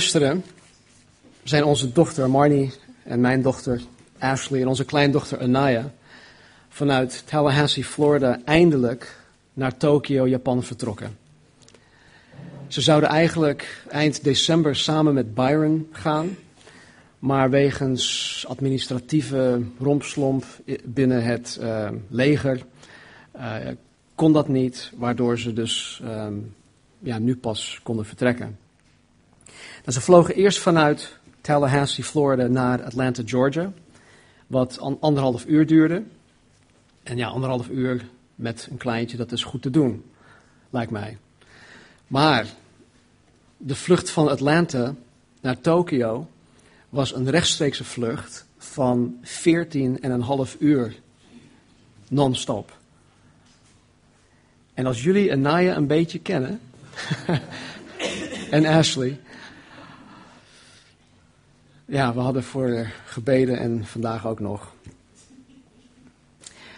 gisteren zijn onze dochter Marnie en mijn dochter Ashley en onze kleindochter Anaya vanuit Tallahassee, Florida, eindelijk naar Tokio, Japan vertrokken. Ze zouden eigenlijk eind december samen met Byron gaan, maar wegens administratieve rompslomp binnen het uh, leger uh, kon dat niet, waardoor ze dus um, ja, nu pas konden vertrekken. Ze vlogen eerst vanuit Tallahassee, Florida naar Atlanta, Georgia, wat anderhalf uur duurde. En ja, anderhalf uur met een kleintje, dat is goed te doen, lijkt mij. Maar de vlucht van Atlanta naar Tokio was een rechtstreekse vlucht van 14,5 uur non-stop. En als jullie Anaya een beetje kennen, en Ashley, ja, we hadden voor gebeden en vandaag ook nog.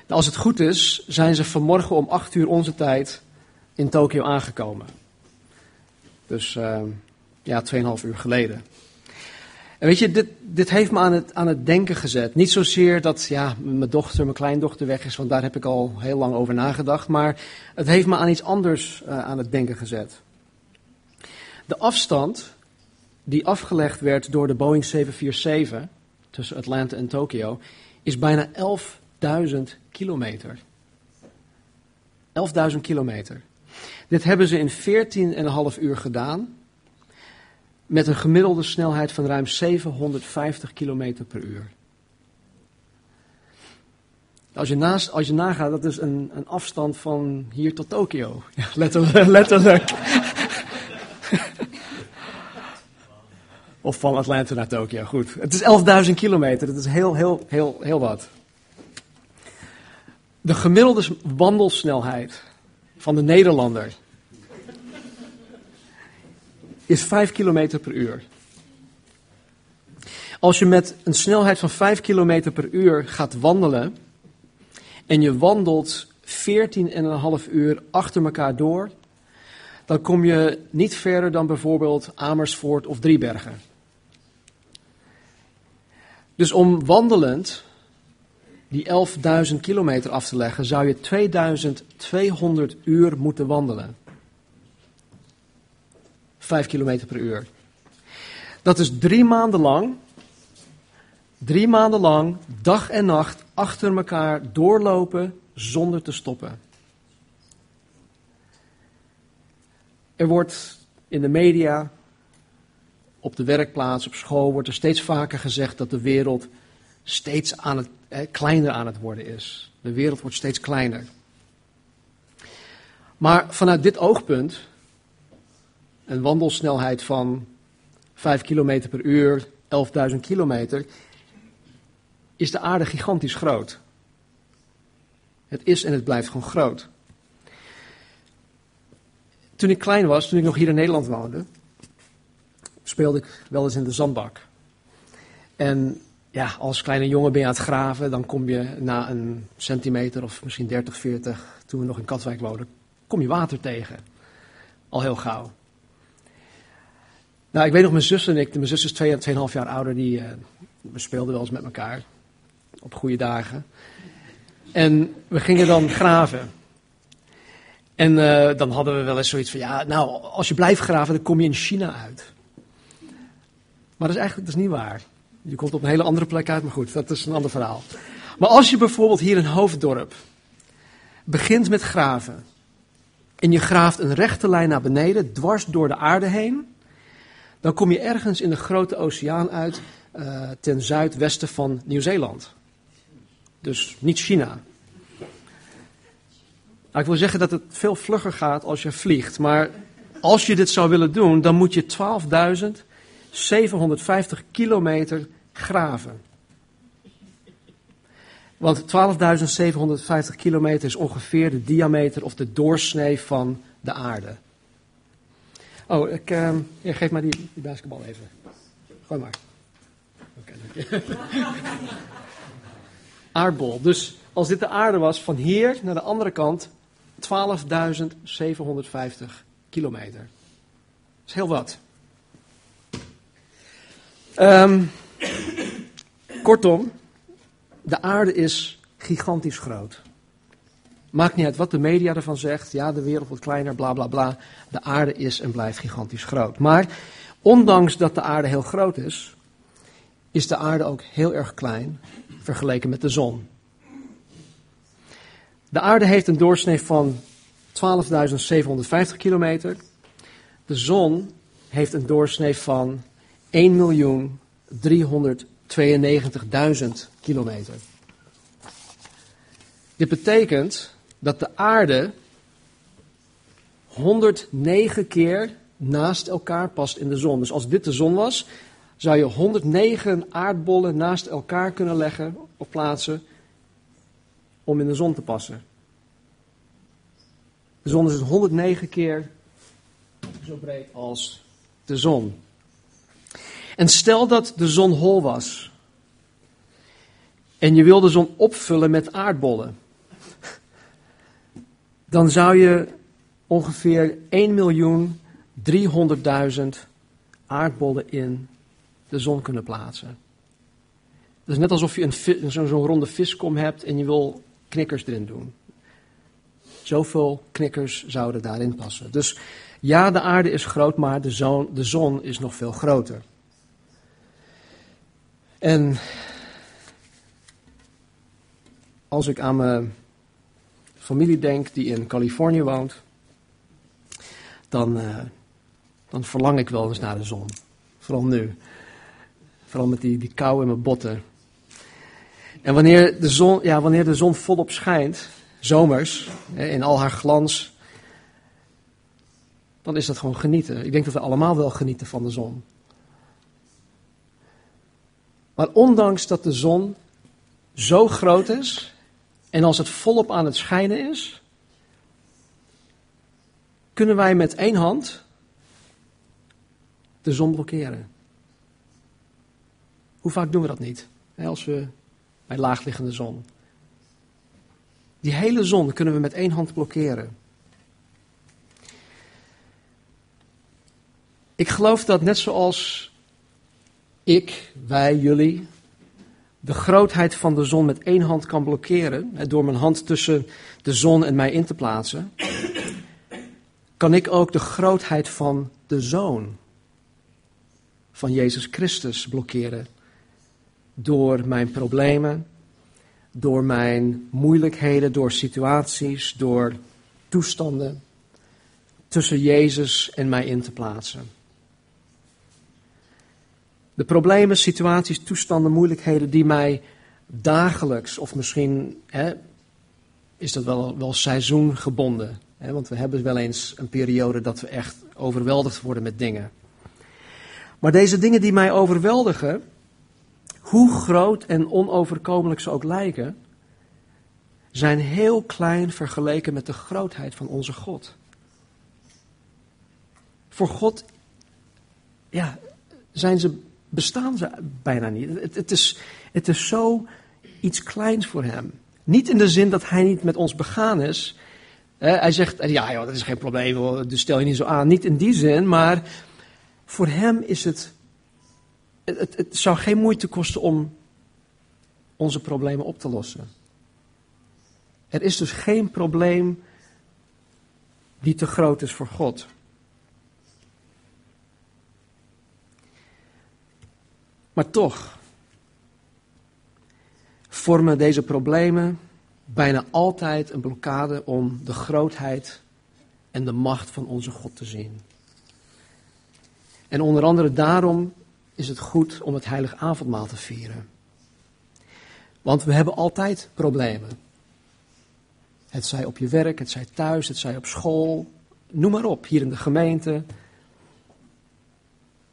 Nou, als het goed is, zijn ze vanmorgen om 8 uur onze tijd in Tokio aangekomen. Dus uh, ja, 2,5 uur geleden. En weet je, dit, dit heeft me aan het, aan het denken gezet. Niet zozeer dat ja, mijn dochter, mijn kleindochter weg is, want daar heb ik al heel lang over nagedacht. Maar het heeft me aan iets anders uh, aan het denken gezet. De afstand die afgelegd werd door de Boeing 747 tussen Atlanta en Tokio is bijna 11.000 kilometer. 11.000 kilometer. Dit hebben ze in 14,5 uur gedaan. Met een gemiddelde snelheid van ruim 750 kilometer per uur. Als je, naast, als je nagaat, dat is een, een afstand van hier tot Tokio. Ja, letterlijk. letterlijk. Of van Atlanta naar Tokio, goed. Het is 11.000 kilometer, dat is heel, heel, heel, heel wat. De gemiddelde wandelsnelheid van de Nederlander is 5 km per uur. Als je met een snelheid van 5 km per uur gaat wandelen en je wandelt 14,5 uur achter elkaar door, dan kom je niet verder dan bijvoorbeeld Amersfoort of Driebergen. Dus om wandelend die 11.000 kilometer af te leggen, zou je 2200 uur moeten wandelen. 5 kilometer per uur. Dat is drie maanden lang, drie maanden lang, dag en nacht, achter elkaar doorlopen zonder te stoppen. Er wordt in de media, op de werkplaats, op school, wordt er steeds vaker gezegd dat de wereld steeds aan het, eh, kleiner aan het worden is. De wereld wordt steeds kleiner. Maar vanuit dit oogpunt, een wandelsnelheid van 5 km per uur, 11.000 kilometer, is de aarde gigantisch groot. Het is en het blijft gewoon groot. Toen ik klein was, toen ik nog hier in Nederland woonde, speelde ik wel eens in de zandbak. En ja, als kleine jongen ben je aan het graven, dan kom je na een centimeter of misschien 30, 40, toen we nog in Katwijk woonden, kom je water tegen. Al heel gauw. Nou, ik weet nog, mijn zus en ik, mijn zus is 2,5 jaar ouder, die, uh, we speelden wel eens met elkaar. Op goede dagen. En we gingen dan graven. En uh, dan hadden we wel eens zoiets van, ja, nou, als je blijft graven, dan kom je in China uit. Maar dat is eigenlijk dat is niet waar. Je komt op een hele andere plek uit, maar goed, dat is een ander verhaal. Maar als je bijvoorbeeld hier in Hoofddorp begint met graven. En je graaft een rechte lijn naar beneden, dwars door de aarde heen. Dan kom je ergens in de grote oceaan uit, uh, ten zuidwesten van Nieuw-Zeeland. Dus niet China. Nou, ik wil zeggen dat het veel vlugger gaat als je vliegt. Maar als je dit zou willen doen, dan moet je 12.750 kilometer graven. Want 12.750 kilometer is ongeveer de diameter of de doorsnee van de aarde. Oh, ik, uh, geef mij die, die basketbal even. Gooi maar. Oké, Aardbol. Dus als dit de aarde was, van hier naar de andere kant 12.750 kilometer. Dat is heel wat. Ehm, kortom, de aarde is gigantisch groot. Maakt niet uit wat de media ervan zegt. Ja, de wereld wordt kleiner, bla bla bla. De aarde is en blijft gigantisch groot. Maar ondanks dat de aarde heel groot is, is de aarde ook heel erg klein vergeleken met de zon. De aarde heeft een doorsnee van 12.750 kilometer. De zon heeft een doorsnee van 1.392.000 kilometer. Dit betekent dat de aarde 109 keer naast elkaar past in de zon. Dus als dit de zon was, zou je 109 aardbollen naast elkaar kunnen leggen of plaatsen om in de zon te passen. De zon is 109 keer zo breed als de zon. En stel dat de zon hol was. En je wil de zon opvullen met aardbollen. Dan zou je ongeveer 1.300.000 aardbollen in de zon kunnen plaatsen. Dat is net alsof je zo'n ronde viskom hebt en je wil knikkers erin doen. Zoveel knikkers zouden daarin passen. Dus ja, de aarde is groot, maar de zon, de zon is nog veel groter. En als ik aan mijn familie denk die in Californië woont, dan, uh, dan verlang ik wel eens naar de zon. Vooral nu. Vooral met die, die kou in mijn botten. En wanneer de zon, ja, wanneer de zon volop schijnt, zomers, in al haar glans, dan is dat gewoon genieten. Ik denk dat we allemaal wel genieten van de zon. Maar ondanks dat de zon zo groot is en als het volop aan het schijnen is, kunnen wij met één hand de zon blokkeren. Hoe vaak doen we dat niet? Als we bij laagliggende zon. Die hele zon kunnen we met één hand blokkeren. Ik geloof dat net zoals ik, wij, jullie, de grootheid van de zon met één hand kan blokkeren, door mijn hand tussen de zon en mij in te plaatsen, kan ik ook de grootheid van de zoon van Jezus Christus blokkeren. Door mijn problemen, door mijn moeilijkheden, door situaties, door toestanden tussen Jezus en mij in te plaatsen. De problemen, situaties, toestanden, moeilijkheden die mij dagelijks, of misschien hè, is dat wel, wel seizoengebonden. Hè, want we hebben wel eens een periode dat we echt overweldigd worden met dingen. Maar deze dingen die mij overweldigen, hoe groot en onoverkomelijk ze ook lijken, zijn heel klein vergeleken met de grootheid van onze God. Voor God ja, zijn ze bestaan ze bijna niet. Het, het, is, het is zo iets kleins voor hem. Niet in de zin dat hij niet met ons begaan is. hij zegt, ja dat is geen probleem, dus stel je niet zo aan. Niet in die zin, maar voor hem is het, het, het zou geen moeite kosten om onze problemen op te lossen. Er is dus geen probleem die te groot is voor God. Maar toch vormen deze problemen bijna altijd een blokkade om de grootheid en de macht van onze God te zien. En onder andere daarom is het goed om het heilig avondmaal te vieren. Want we hebben altijd problemen. Het zij op je werk, het zij thuis, het zij op school, noem maar op, hier in de gemeente.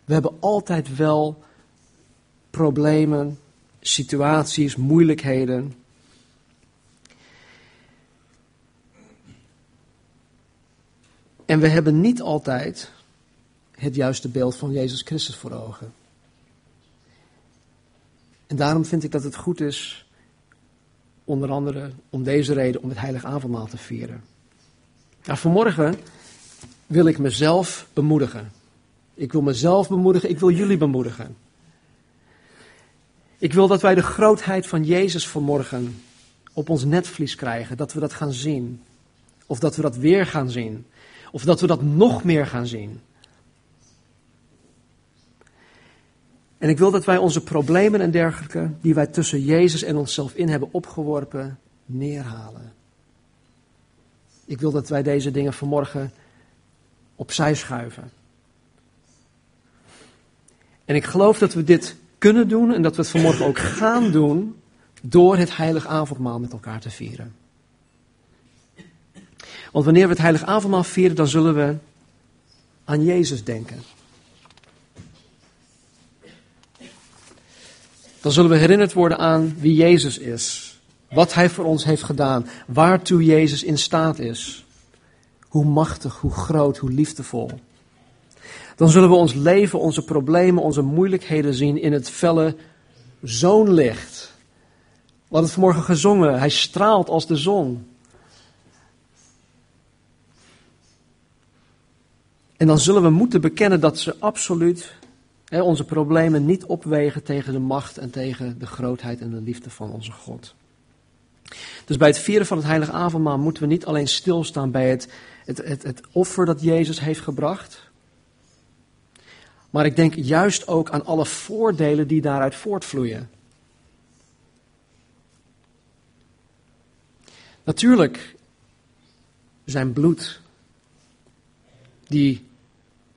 We hebben altijd wel problemen, situaties, moeilijkheden. En we hebben niet altijd het juiste beeld van Jezus Christus voor ogen. En daarom vind ik dat het goed is, onder andere om deze reden, om het heilige avondmaal te vieren. Nou, vanmorgen wil ik mezelf bemoedigen. Ik wil mezelf bemoedigen, ik wil jullie bemoedigen. Ik wil dat wij de grootheid van Jezus vanmorgen op ons netvlies krijgen. Dat we dat gaan zien. Of dat we dat weer gaan zien. Of dat we dat nog meer gaan zien. En ik wil dat wij onze problemen en dergelijke, die wij tussen Jezus en onszelf in hebben opgeworpen, neerhalen. Ik wil dat wij deze dingen vanmorgen opzij schuiven. En ik geloof dat we dit kunnen doen en dat we het vanmorgen ook gaan doen door het heilig avondmaal met elkaar te vieren. Want wanneer we het heilig avondmaal vieren, dan zullen we aan Jezus denken. Dan zullen we herinnerd worden aan wie Jezus is. Wat Hij voor ons heeft gedaan. Waartoe Jezus in staat is. Hoe machtig, hoe groot, hoe liefdevol. Dan zullen we ons leven, onze problemen, onze moeilijkheden zien in het felle zoonlicht. We hadden het vanmorgen gezongen. Hij straalt als de zon. En dan zullen we moeten bekennen dat ze absoluut hè, onze problemen niet opwegen tegen de macht en tegen de grootheid en de liefde van onze God. Dus bij het vieren van het heilige avondmaal moeten we niet alleen stilstaan bij het, het, het, het offer dat Jezus heeft gebracht. Maar ik denk juist ook aan alle voordelen die daaruit voortvloeien. Natuurlijk zijn bloed die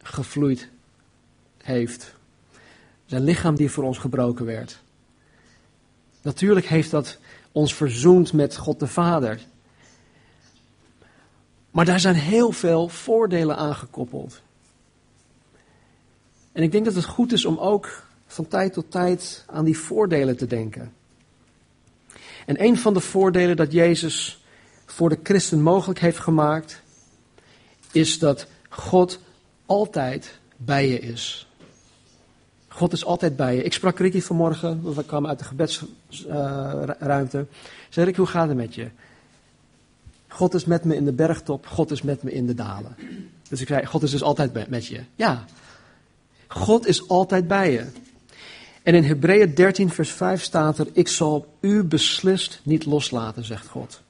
gevloeid heeft. Zijn lichaam die voor ons gebroken werd. Natuurlijk heeft dat ons verzoend met God de Vader. Maar daar zijn heel veel voordelen aan gekoppeld. En ik denk dat het goed is om ook van tijd tot tijd aan die voordelen te denken. En een van de voordelen dat Jezus voor de christen mogelijk heeft gemaakt, is dat God altijd bij je is. God is altijd bij je. Ik sprak Ricky vanmorgen, we kwamen uit de gebedsruimte. Uh, zei Ricky, hoe gaat het met je? God is met me in de bergtop, God is met me in de dalen. Dus ik zei, God is dus altijd met je. Ja, God is altijd bij je. En in Hebreeën 13, vers 5 staat er: Ik zal u beslist niet loslaten, zegt God.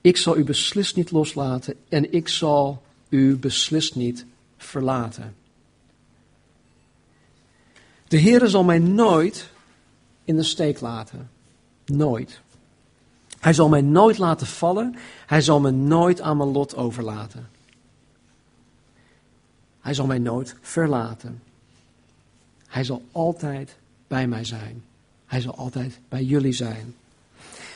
Ik zal u beslist niet loslaten en ik zal u beslist niet verlaten. De Heere zal mij nooit in de steek laten. Nooit. Hij zal mij nooit laten vallen. Hij zal me nooit aan mijn lot overlaten. Hij zal mij nooit verlaten. Hij zal altijd bij mij zijn. Hij zal altijd bij jullie zijn.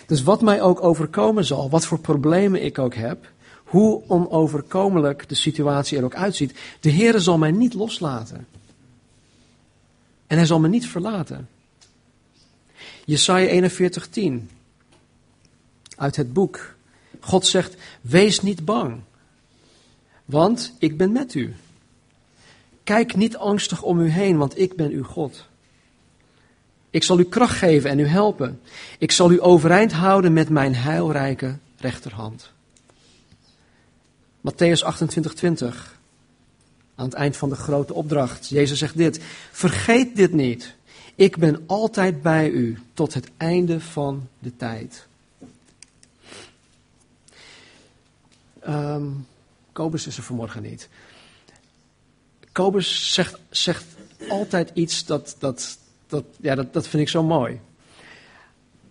Dus wat mij ook overkomen zal, wat voor problemen ik ook heb, hoe onoverkomelijk de situatie er ook uitziet, de Heer zal mij niet loslaten. En hij zal me niet verlaten. Jesaja 41:10 uit het boek. God zegt: Wees niet bang, want ik ben met u. Kijk niet angstig om u heen, want ik ben uw God. Ik zal u kracht geven en u helpen. Ik zal u overeind houden met mijn heilrijke rechterhand. Matthäus 28, 20. Aan het eind van de grote opdracht. Jezus zegt dit. Vergeet dit niet. Ik ben altijd bij u tot het einde van de tijd. Um, Kobus is er vanmorgen niet. Kobus zegt, zegt altijd iets dat, dat, dat, ja, dat, dat vind ik zo mooi.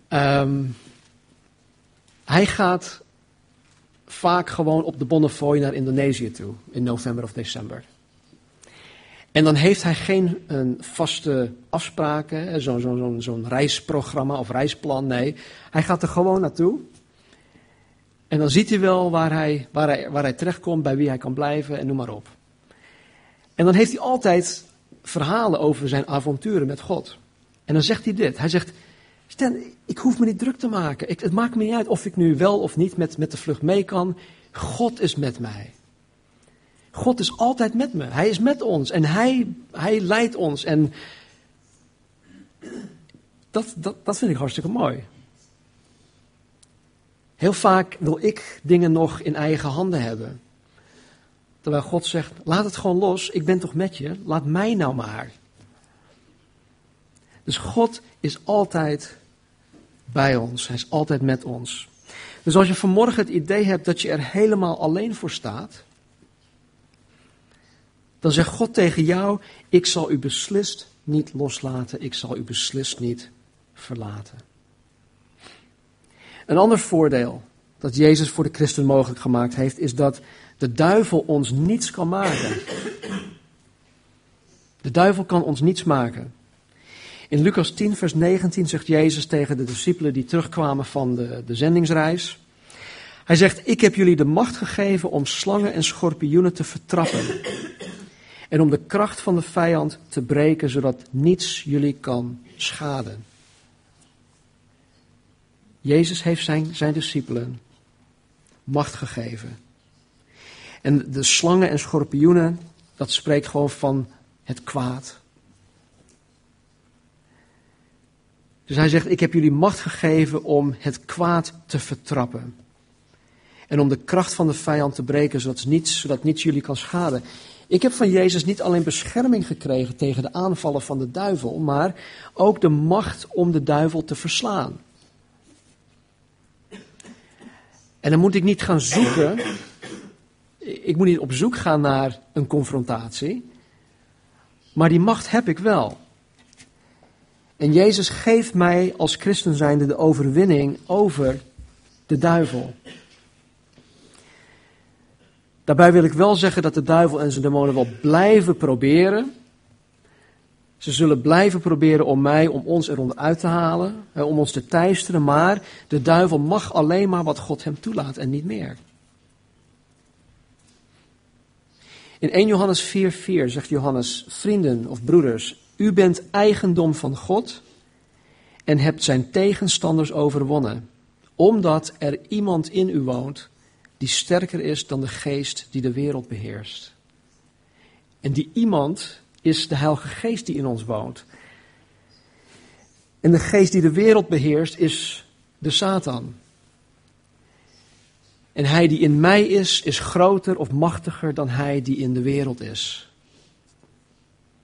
Um, hij gaat vaak gewoon op de Bonnefoy naar Indonesië toe in november of december. En dan heeft hij geen een vaste afspraken, zo'n zo, zo, zo reisprogramma of reisplan. Nee, hij gaat er gewoon naartoe. En dan ziet hij wel waar hij, waar, hij, waar hij terechtkomt, bij wie hij kan blijven en noem maar op. En dan heeft hij altijd verhalen over zijn avonturen met God. En dan zegt hij dit. Hij zegt, Stan, ik hoef me niet druk te maken. Het maakt me niet uit of ik nu wel of niet met, met de vlucht mee kan. God is met mij. God is altijd met me. Hij is met ons en hij, hij leidt ons. En dat, dat, dat vind ik hartstikke mooi. Heel vaak wil ik dingen nog in eigen handen hebben. Terwijl God zegt: laat het gewoon los, ik ben toch met je, laat mij nou maar. Dus God is altijd bij ons. Hij is altijd met ons. Dus als je vanmorgen het idee hebt dat je er helemaal alleen voor staat, dan zegt God tegen jou: Ik zal u beslist niet loslaten, ik zal u beslist niet verlaten. Een ander voordeel dat Jezus voor de christen mogelijk gemaakt heeft, is dat de duivel ons niets kan maken. De duivel kan ons niets maken. In Lucas 10, vers 19 zegt Jezus tegen de discipelen die terugkwamen van de, de zendingsreis. Hij zegt, ik heb jullie de macht gegeven om slangen en schorpioenen te vertrappen. En om de kracht van de vijand te breken, zodat niets jullie kan schaden. Jezus heeft zijn, zijn discipelen macht gegeven. En de slangen en schorpioenen, dat spreekt gewoon van het kwaad. Dus hij zegt, ik heb jullie macht gegeven om het kwaad te vertrappen. En om de kracht van de vijand te breken, zodat niets, zodat niets jullie kan schaden. Ik heb van Jezus niet alleen bescherming gekregen tegen de aanvallen van de duivel, maar ook de macht om de duivel te verslaan. En dan moet ik niet gaan zoeken, ik moet niet op zoek gaan naar een confrontatie, maar die macht heb ik wel. En Jezus geeft mij als christen zijnde de overwinning over de duivel. Daarbij wil ik wel zeggen dat de duivel en zijn demonen wel blijven proberen. Ze zullen blijven proberen om mij, om ons eronder uit te halen, om ons te teisteren, maar de duivel mag alleen maar wat God hem toelaat en niet meer. In 1 Johannes 4:4 zegt Johannes: Vrienden of broeders, u bent eigendom van God en hebt zijn tegenstanders overwonnen, omdat er iemand in u woont die sterker is dan de geest die de wereld beheerst. En die iemand is de Heilige Geest die in ons woont. En de geest die de wereld beheerst is de Satan. En hij die in mij is, is groter of machtiger dan hij die in de wereld is.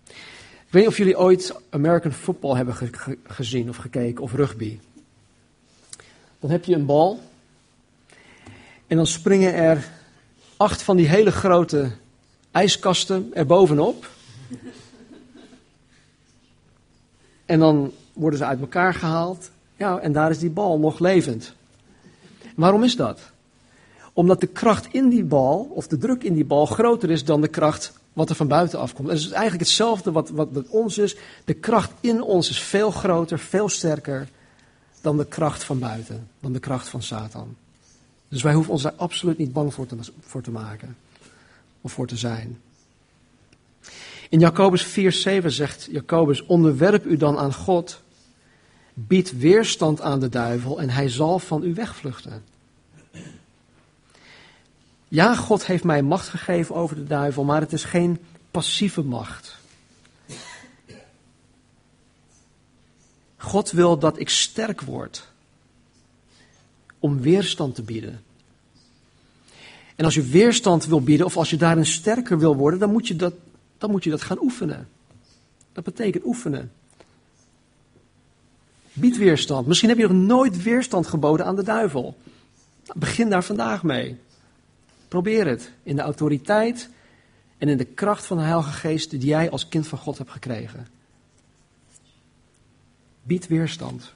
Ik weet niet of jullie ooit American football hebben gezien of gekeken of rugby. Dan heb je een bal en dan springen er acht van die hele grote ijskasten er bovenop. En dan worden ze uit elkaar gehaald. Ja, en daar is die bal nog levend. Waarom is dat? Omdat de kracht in die bal, of de druk in die bal, groter is dan de kracht wat er van buiten afkomt. Het is eigenlijk hetzelfde wat, wat met ons is. De kracht in ons is veel groter, veel sterker dan de kracht van buiten, dan de kracht van Satan. Dus wij hoeven ons daar absoluut niet bang voor te, voor te maken of voor te zijn. In Jacobus 4:7 zegt Jacobus: Onderwerp u dan aan God, bied weerstand aan de duivel en hij zal van u wegvluchten. Ja, God heeft mij macht gegeven over de duivel, maar het is geen passieve macht. God wil dat ik sterk word om weerstand te bieden. En als je weerstand wil bieden, of als je daarin sterker wil worden, dan moet je dat, dan moet je dat gaan oefenen. Dat betekent oefenen. Bied weerstand. Misschien heb je nog nooit weerstand geboden aan de duivel. Begin daar vandaag mee. Probeer het in de autoriteit en in de kracht van de Heilige Geest die jij als kind van God hebt gekregen. Bied weerstand.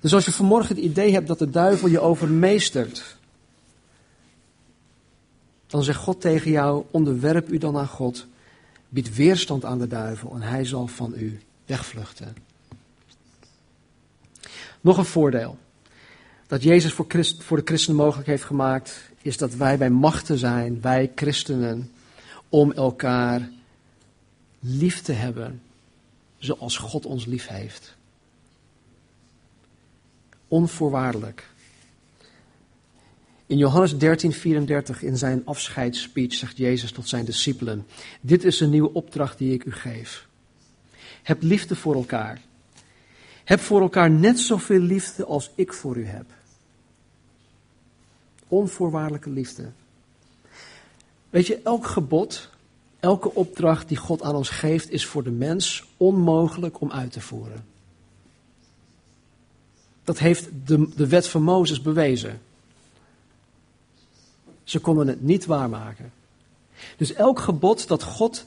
Dus als je vanmorgen het idee hebt dat de duivel je overmeestert, dan zegt God tegen jou: onderwerp u dan aan God, bied weerstand aan de duivel en hij zal van u wegvluchten. Nog een voordeel dat Jezus voor, voor de christenen mogelijk heeft gemaakt, is dat wij bij machten zijn, wij christenen, om elkaar lief te hebben zoals God ons lief heeft. Onvoorwaardelijk. In Johannes 13:34 in zijn afscheidsspeech zegt Jezus tot zijn discipelen: Dit is een nieuwe opdracht die ik u geef. Heb liefde voor elkaar. Heb voor elkaar net zoveel liefde als ik voor u heb. Onvoorwaardelijke liefde. Weet je, elk gebod Elke opdracht die God aan ons geeft is voor de mens onmogelijk om uit te voeren. Dat heeft de, de wet van Mozes bewezen. Ze konden het niet waarmaken. Dus elk gebod dat God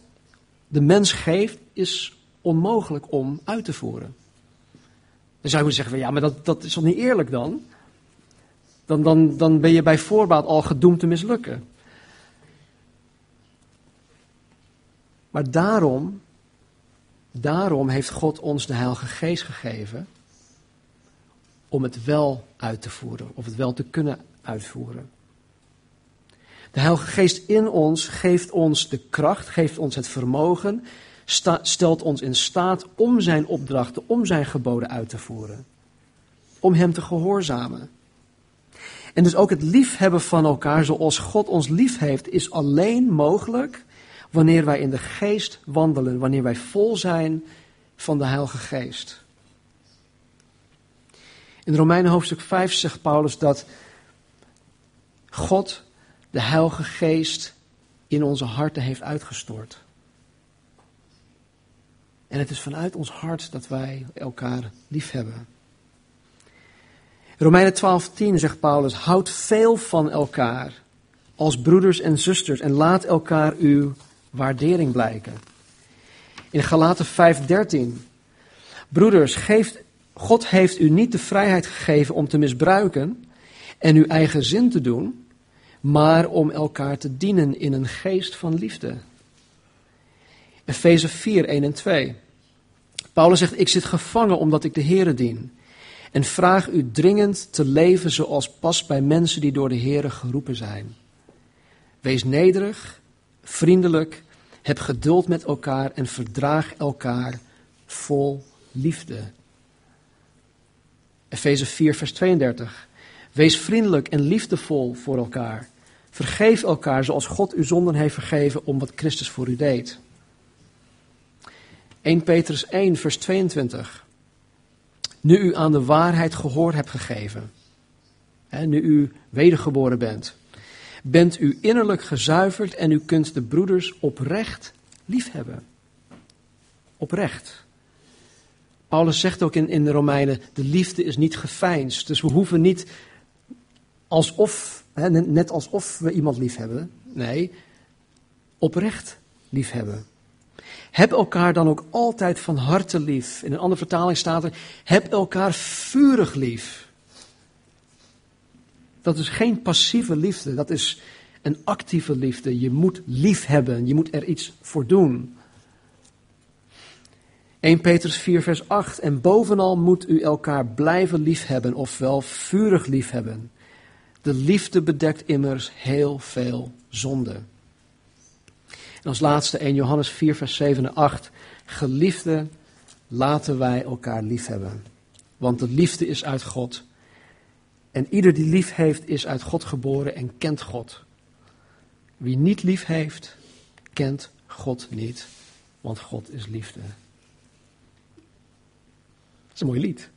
de mens geeft, is onmogelijk om uit te voeren. Dan zou je moeten zeggen, ja, maar dat, dat is toch niet eerlijk dan? Dan, dan? dan ben je bij voorbaat al gedoemd te mislukken. Maar daarom, daarom heeft God ons de Heilige Geest gegeven om het wel uit te voeren, of het wel te kunnen uitvoeren. De Heilige Geest in ons geeft ons de kracht, geeft ons het vermogen, stelt ons in staat om zijn opdrachten, om zijn geboden uit te voeren. Om hem te gehoorzamen. En dus ook het liefhebben van elkaar zoals God ons lief heeft, is alleen mogelijk wanneer wij in de geest wandelen, wanneer wij vol zijn van de Heilige Geest. In Romeinen hoofdstuk 5 zegt Paulus dat God de Heilige Geest in onze harten heeft uitgestort. En het is vanuit ons hart dat wij elkaar lief hebben. Romeinen 12:10 zegt Paulus: Houd veel van elkaar als broeders en zusters en laat elkaar uw waardering blijken. In Galaten 5:13 Broeders, geeft, God heeft u niet de vrijheid gegeven om te misbruiken en uw eigen zin te doen, maar om elkaar te dienen in een geest van liefde. Efeze 4, 1 en 2. Paulus zegt, ik zit gevangen omdat ik de Here dien. En vraag u dringend te leven zoals past bij mensen die door de Here geroepen zijn. Wees nederig, vriendelijk, heb geduld met elkaar en verdraag elkaar vol liefde. Efeze 4, vers 32. Wees vriendelijk en liefdevol voor elkaar. Vergeef elkaar zoals God uw zonden heeft vergeven om wat Christus voor u deed. 1 Petrus 1, vers 22. Nu u aan de waarheid gehoor hebt gegeven, hè, nu u wedergeboren bent, bent u innerlijk gezuiverd en u kunt de broeders oprecht liefhebben. Oprecht. Paulus zegt ook in, in de Romeinen, de liefde is niet geveinsd. Dus we hoeven niet alsof, hè, net alsof we iemand lief hebben. Nee, oprecht lief hebben. Heb elkaar dan ook altijd van harte lief. In een andere vertaling staat er, heb elkaar vurig lief. Dat is geen passieve liefde, dat is een actieve liefde. Je moet lief hebben, je moet er iets voor doen. 1 Petrus 4, vers 8. En bovenal moet u elkaar blijven liefhebben, ofwel vurig liefhebben. De liefde bedekt immers heel veel zonde. En als laatste 1 Johannes 4, vers 7 en 8. Geliefde, laten wij elkaar liefhebben. Want de liefde is uit God. En ieder die lief heeft, is uit God geboren en kent God. Wie niet lief heeft, kent God niet, want God is liefde. Dat is een mooi lied.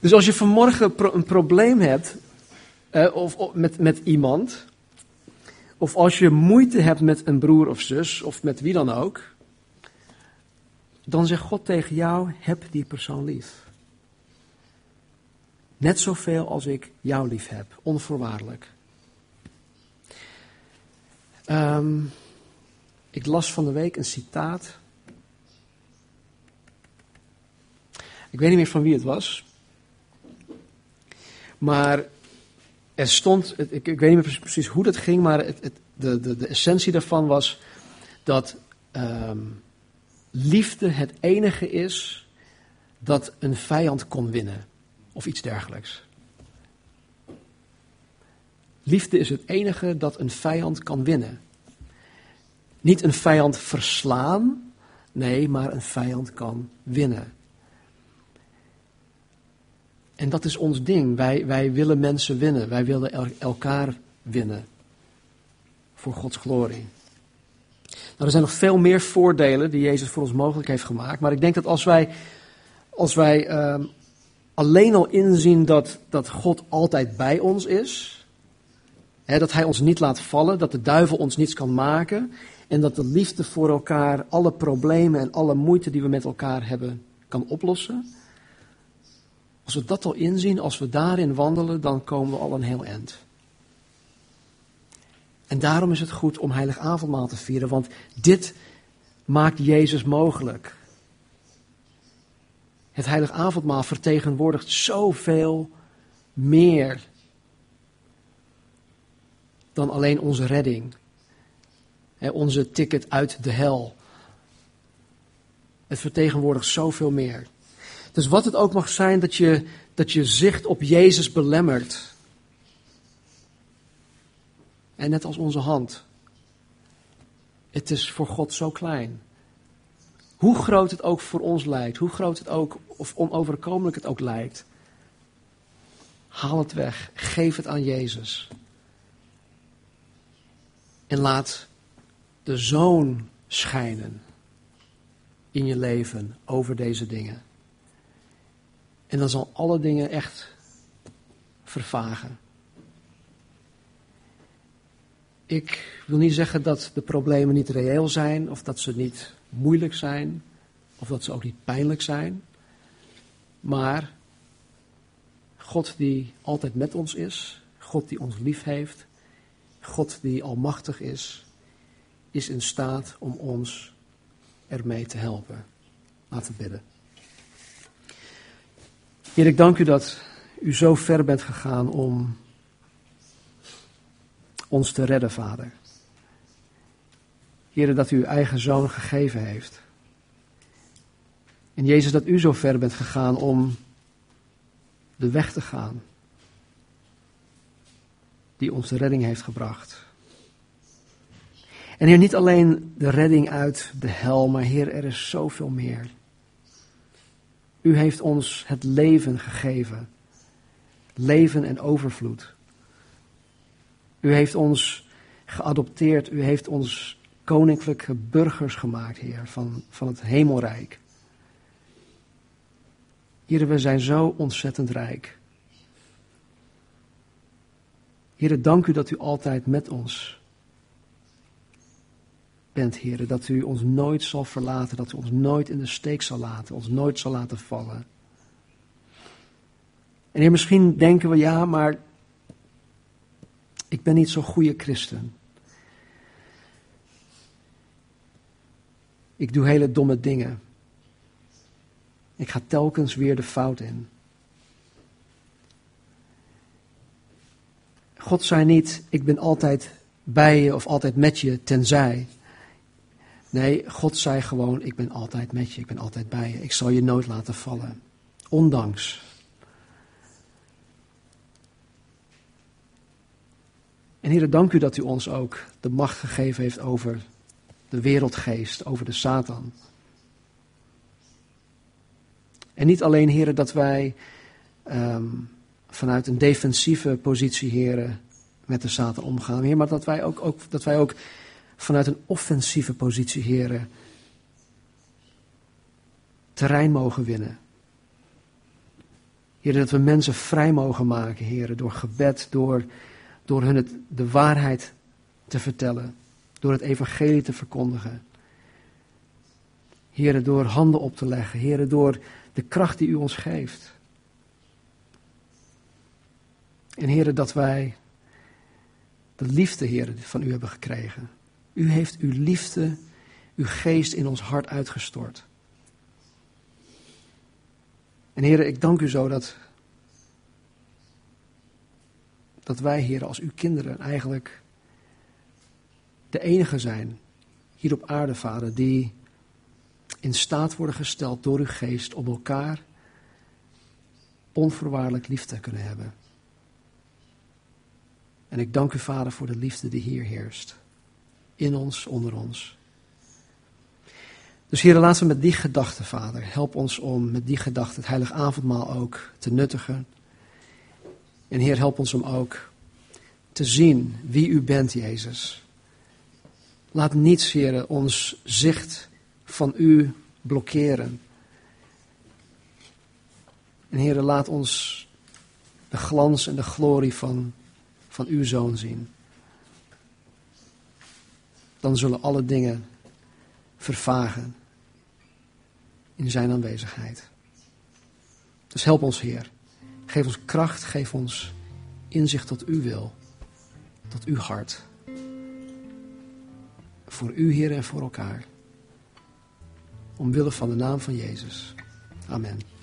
Dus als je vanmorgen een probleem hebt eh, of, met, met iemand, of als je moeite hebt met een broer of zus, of met wie dan ook, dan zegt God tegen jou: heb die persoon lief. Net zoveel als ik jou lief heb, onvoorwaardelijk. Ehm, ik las van de week een citaat. Ik weet niet meer van wie het was. Maar er stond, ik, ik weet niet meer precies hoe dat ging, maar het, het, de, de, de essentie daarvan was dat ehm, liefde het enige is dat een vijand kon winnen. Of iets dergelijks. Liefde is het enige dat een vijand kan winnen. Niet een vijand verslaan, nee, maar een vijand kan winnen. En dat is ons ding. Wij, wij willen mensen winnen. Wij willen elkaar winnen. Voor Gods glorie. Nou, er zijn nog veel meer voordelen die Jezus voor ons mogelijk heeft gemaakt. Maar ik denk dat als wij, als wij uh, alleen al inzien dat, dat God altijd bij ons is dat Hij ons niet laat vallen, dat de duivel ons niets kan maken en dat de liefde voor elkaar alle problemen en alle moeite die we met elkaar hebben kan oplossen. Als we dat al inzien, als we daarin wandelen, dan komen we al een heel eind. En daarom is het goed om heilig avondmaal te vieren, want dit maakt Jezus mogelijk. Het heilig avondmaal vertegenwoordigt zoveel meer dan alleen onze redding. onze ticket uit de hel. Het vertegenwoordigt zoveel meer. Dus wat het ook mag zijn dat je, dat je zicht op Jezus belemmert. En net als onze hand. Het is voor God zo klein. Hoe groot het ook voor ons lijkt, hoe groot het ook, of onoverkomelijk het ook lijkt. Haal het weg, geef het aan Jezus. En laat de zoon schijnen in je leven over deze dingen. En dan zal alle dingen echt vervagen. Ik wil niet zeggen dat de problemen niet reëel zijn, of dat ze niet moeilijk zijn, of dat ze ook niet pijnlijk zijn. Maar God die altijd met ons is, God die ons lief heeft, God die almachtig is, is in staat om ons ermee te helpen. Laten we bidden. Heer, ik dank u dat u zo ver bent gegaan om ons te redden, Vader. Heer, dat u uw eigen zoon gegeven heeft. En Jezus, dat u zo ver bent gegaan om de weg te gaan die ons de redding heeft gebracht. En Heer, niet alleen de redding uit de hel, maar Heer, er is zoveel meer. U heeft ons het leven gegeven. Leven en overvloed. U heeft ons geadopteerd. U heeft ons koninklijke burgers gemaakt, Heer, van, van het hemelrijk. Heer, we zijn zo ontzettend rijk. Heer, dank u dat u altijd met ons bent, Heer. Dat u ons nooit zal verlaten, dat u ons nooit in de steek zal laten, ons nooit zal laten vallen. En Heer, misschien denken we, ja, maar ik ben niet zo'n goede christen. Ik doe hele domme dingen. Ik ga telkens weer de fout in. God zei niet, ik ben altijd bij je of altijd met je, tenzij. Nee, God zei gewoon, ik ben altijd met je, ik ben altijd bij je. Ik zal je nooit laten vallen. Ondanks. En Heer, dank u dat u ons ook de macht gegeven heeft over de wereldgeest, over de Satan. En niet alleen, heren, dat wij um, vanuit een defensieve positie, heren, met de Satan omgaan, heer, maar dat wij ook, ook, dat wij ook vanuit een offensieve positie, heren, terrein mogen winnen. Heren, dat we mensen vrij mogen maken, heren, door gebed, door, door hun het, de waarheid te vertellen, door het evangelie te verkondigen. Heren, door handen op te leggen, heren, door de kracht die u ons geeft. En heren, dat wij de liefde, heren, van u hebben gekregen. U heeft uw liefde, uw geest in ons hart uitgestort. En heren, ik dank u zo dat, dat wij, heren, als uw kinderen eigenlijk de enige zijn hier op aarde, vader, die in staat worden gesteld door uw geest om elkaar onvoorwaardelijk lief te kunnen hebben. En ik dank u, Vader, voor de liefde die hier heerst. In ons, onder ons. Dus Heer, laten we met die gedachte, Vader, help ons om met die gedachte het heilig avondmaal ook te nuttigen. En Heer, help ons om ook te zien wie u bent, Jezus. Laat niets, Heer, ons zicht van u blokkeren. En Heer, laat ons de glans en de glorie van, van uw zoon zien. Dan zullen alle dingen vervagen in zijn aanwezigheid. Dus help ons, Heer. Geef ons kracht, geef ons inzicht tot uw wil, tot uw hart. Voor u, Heer, en voor elkaar. Omwille van de naam van Jezus. Amen.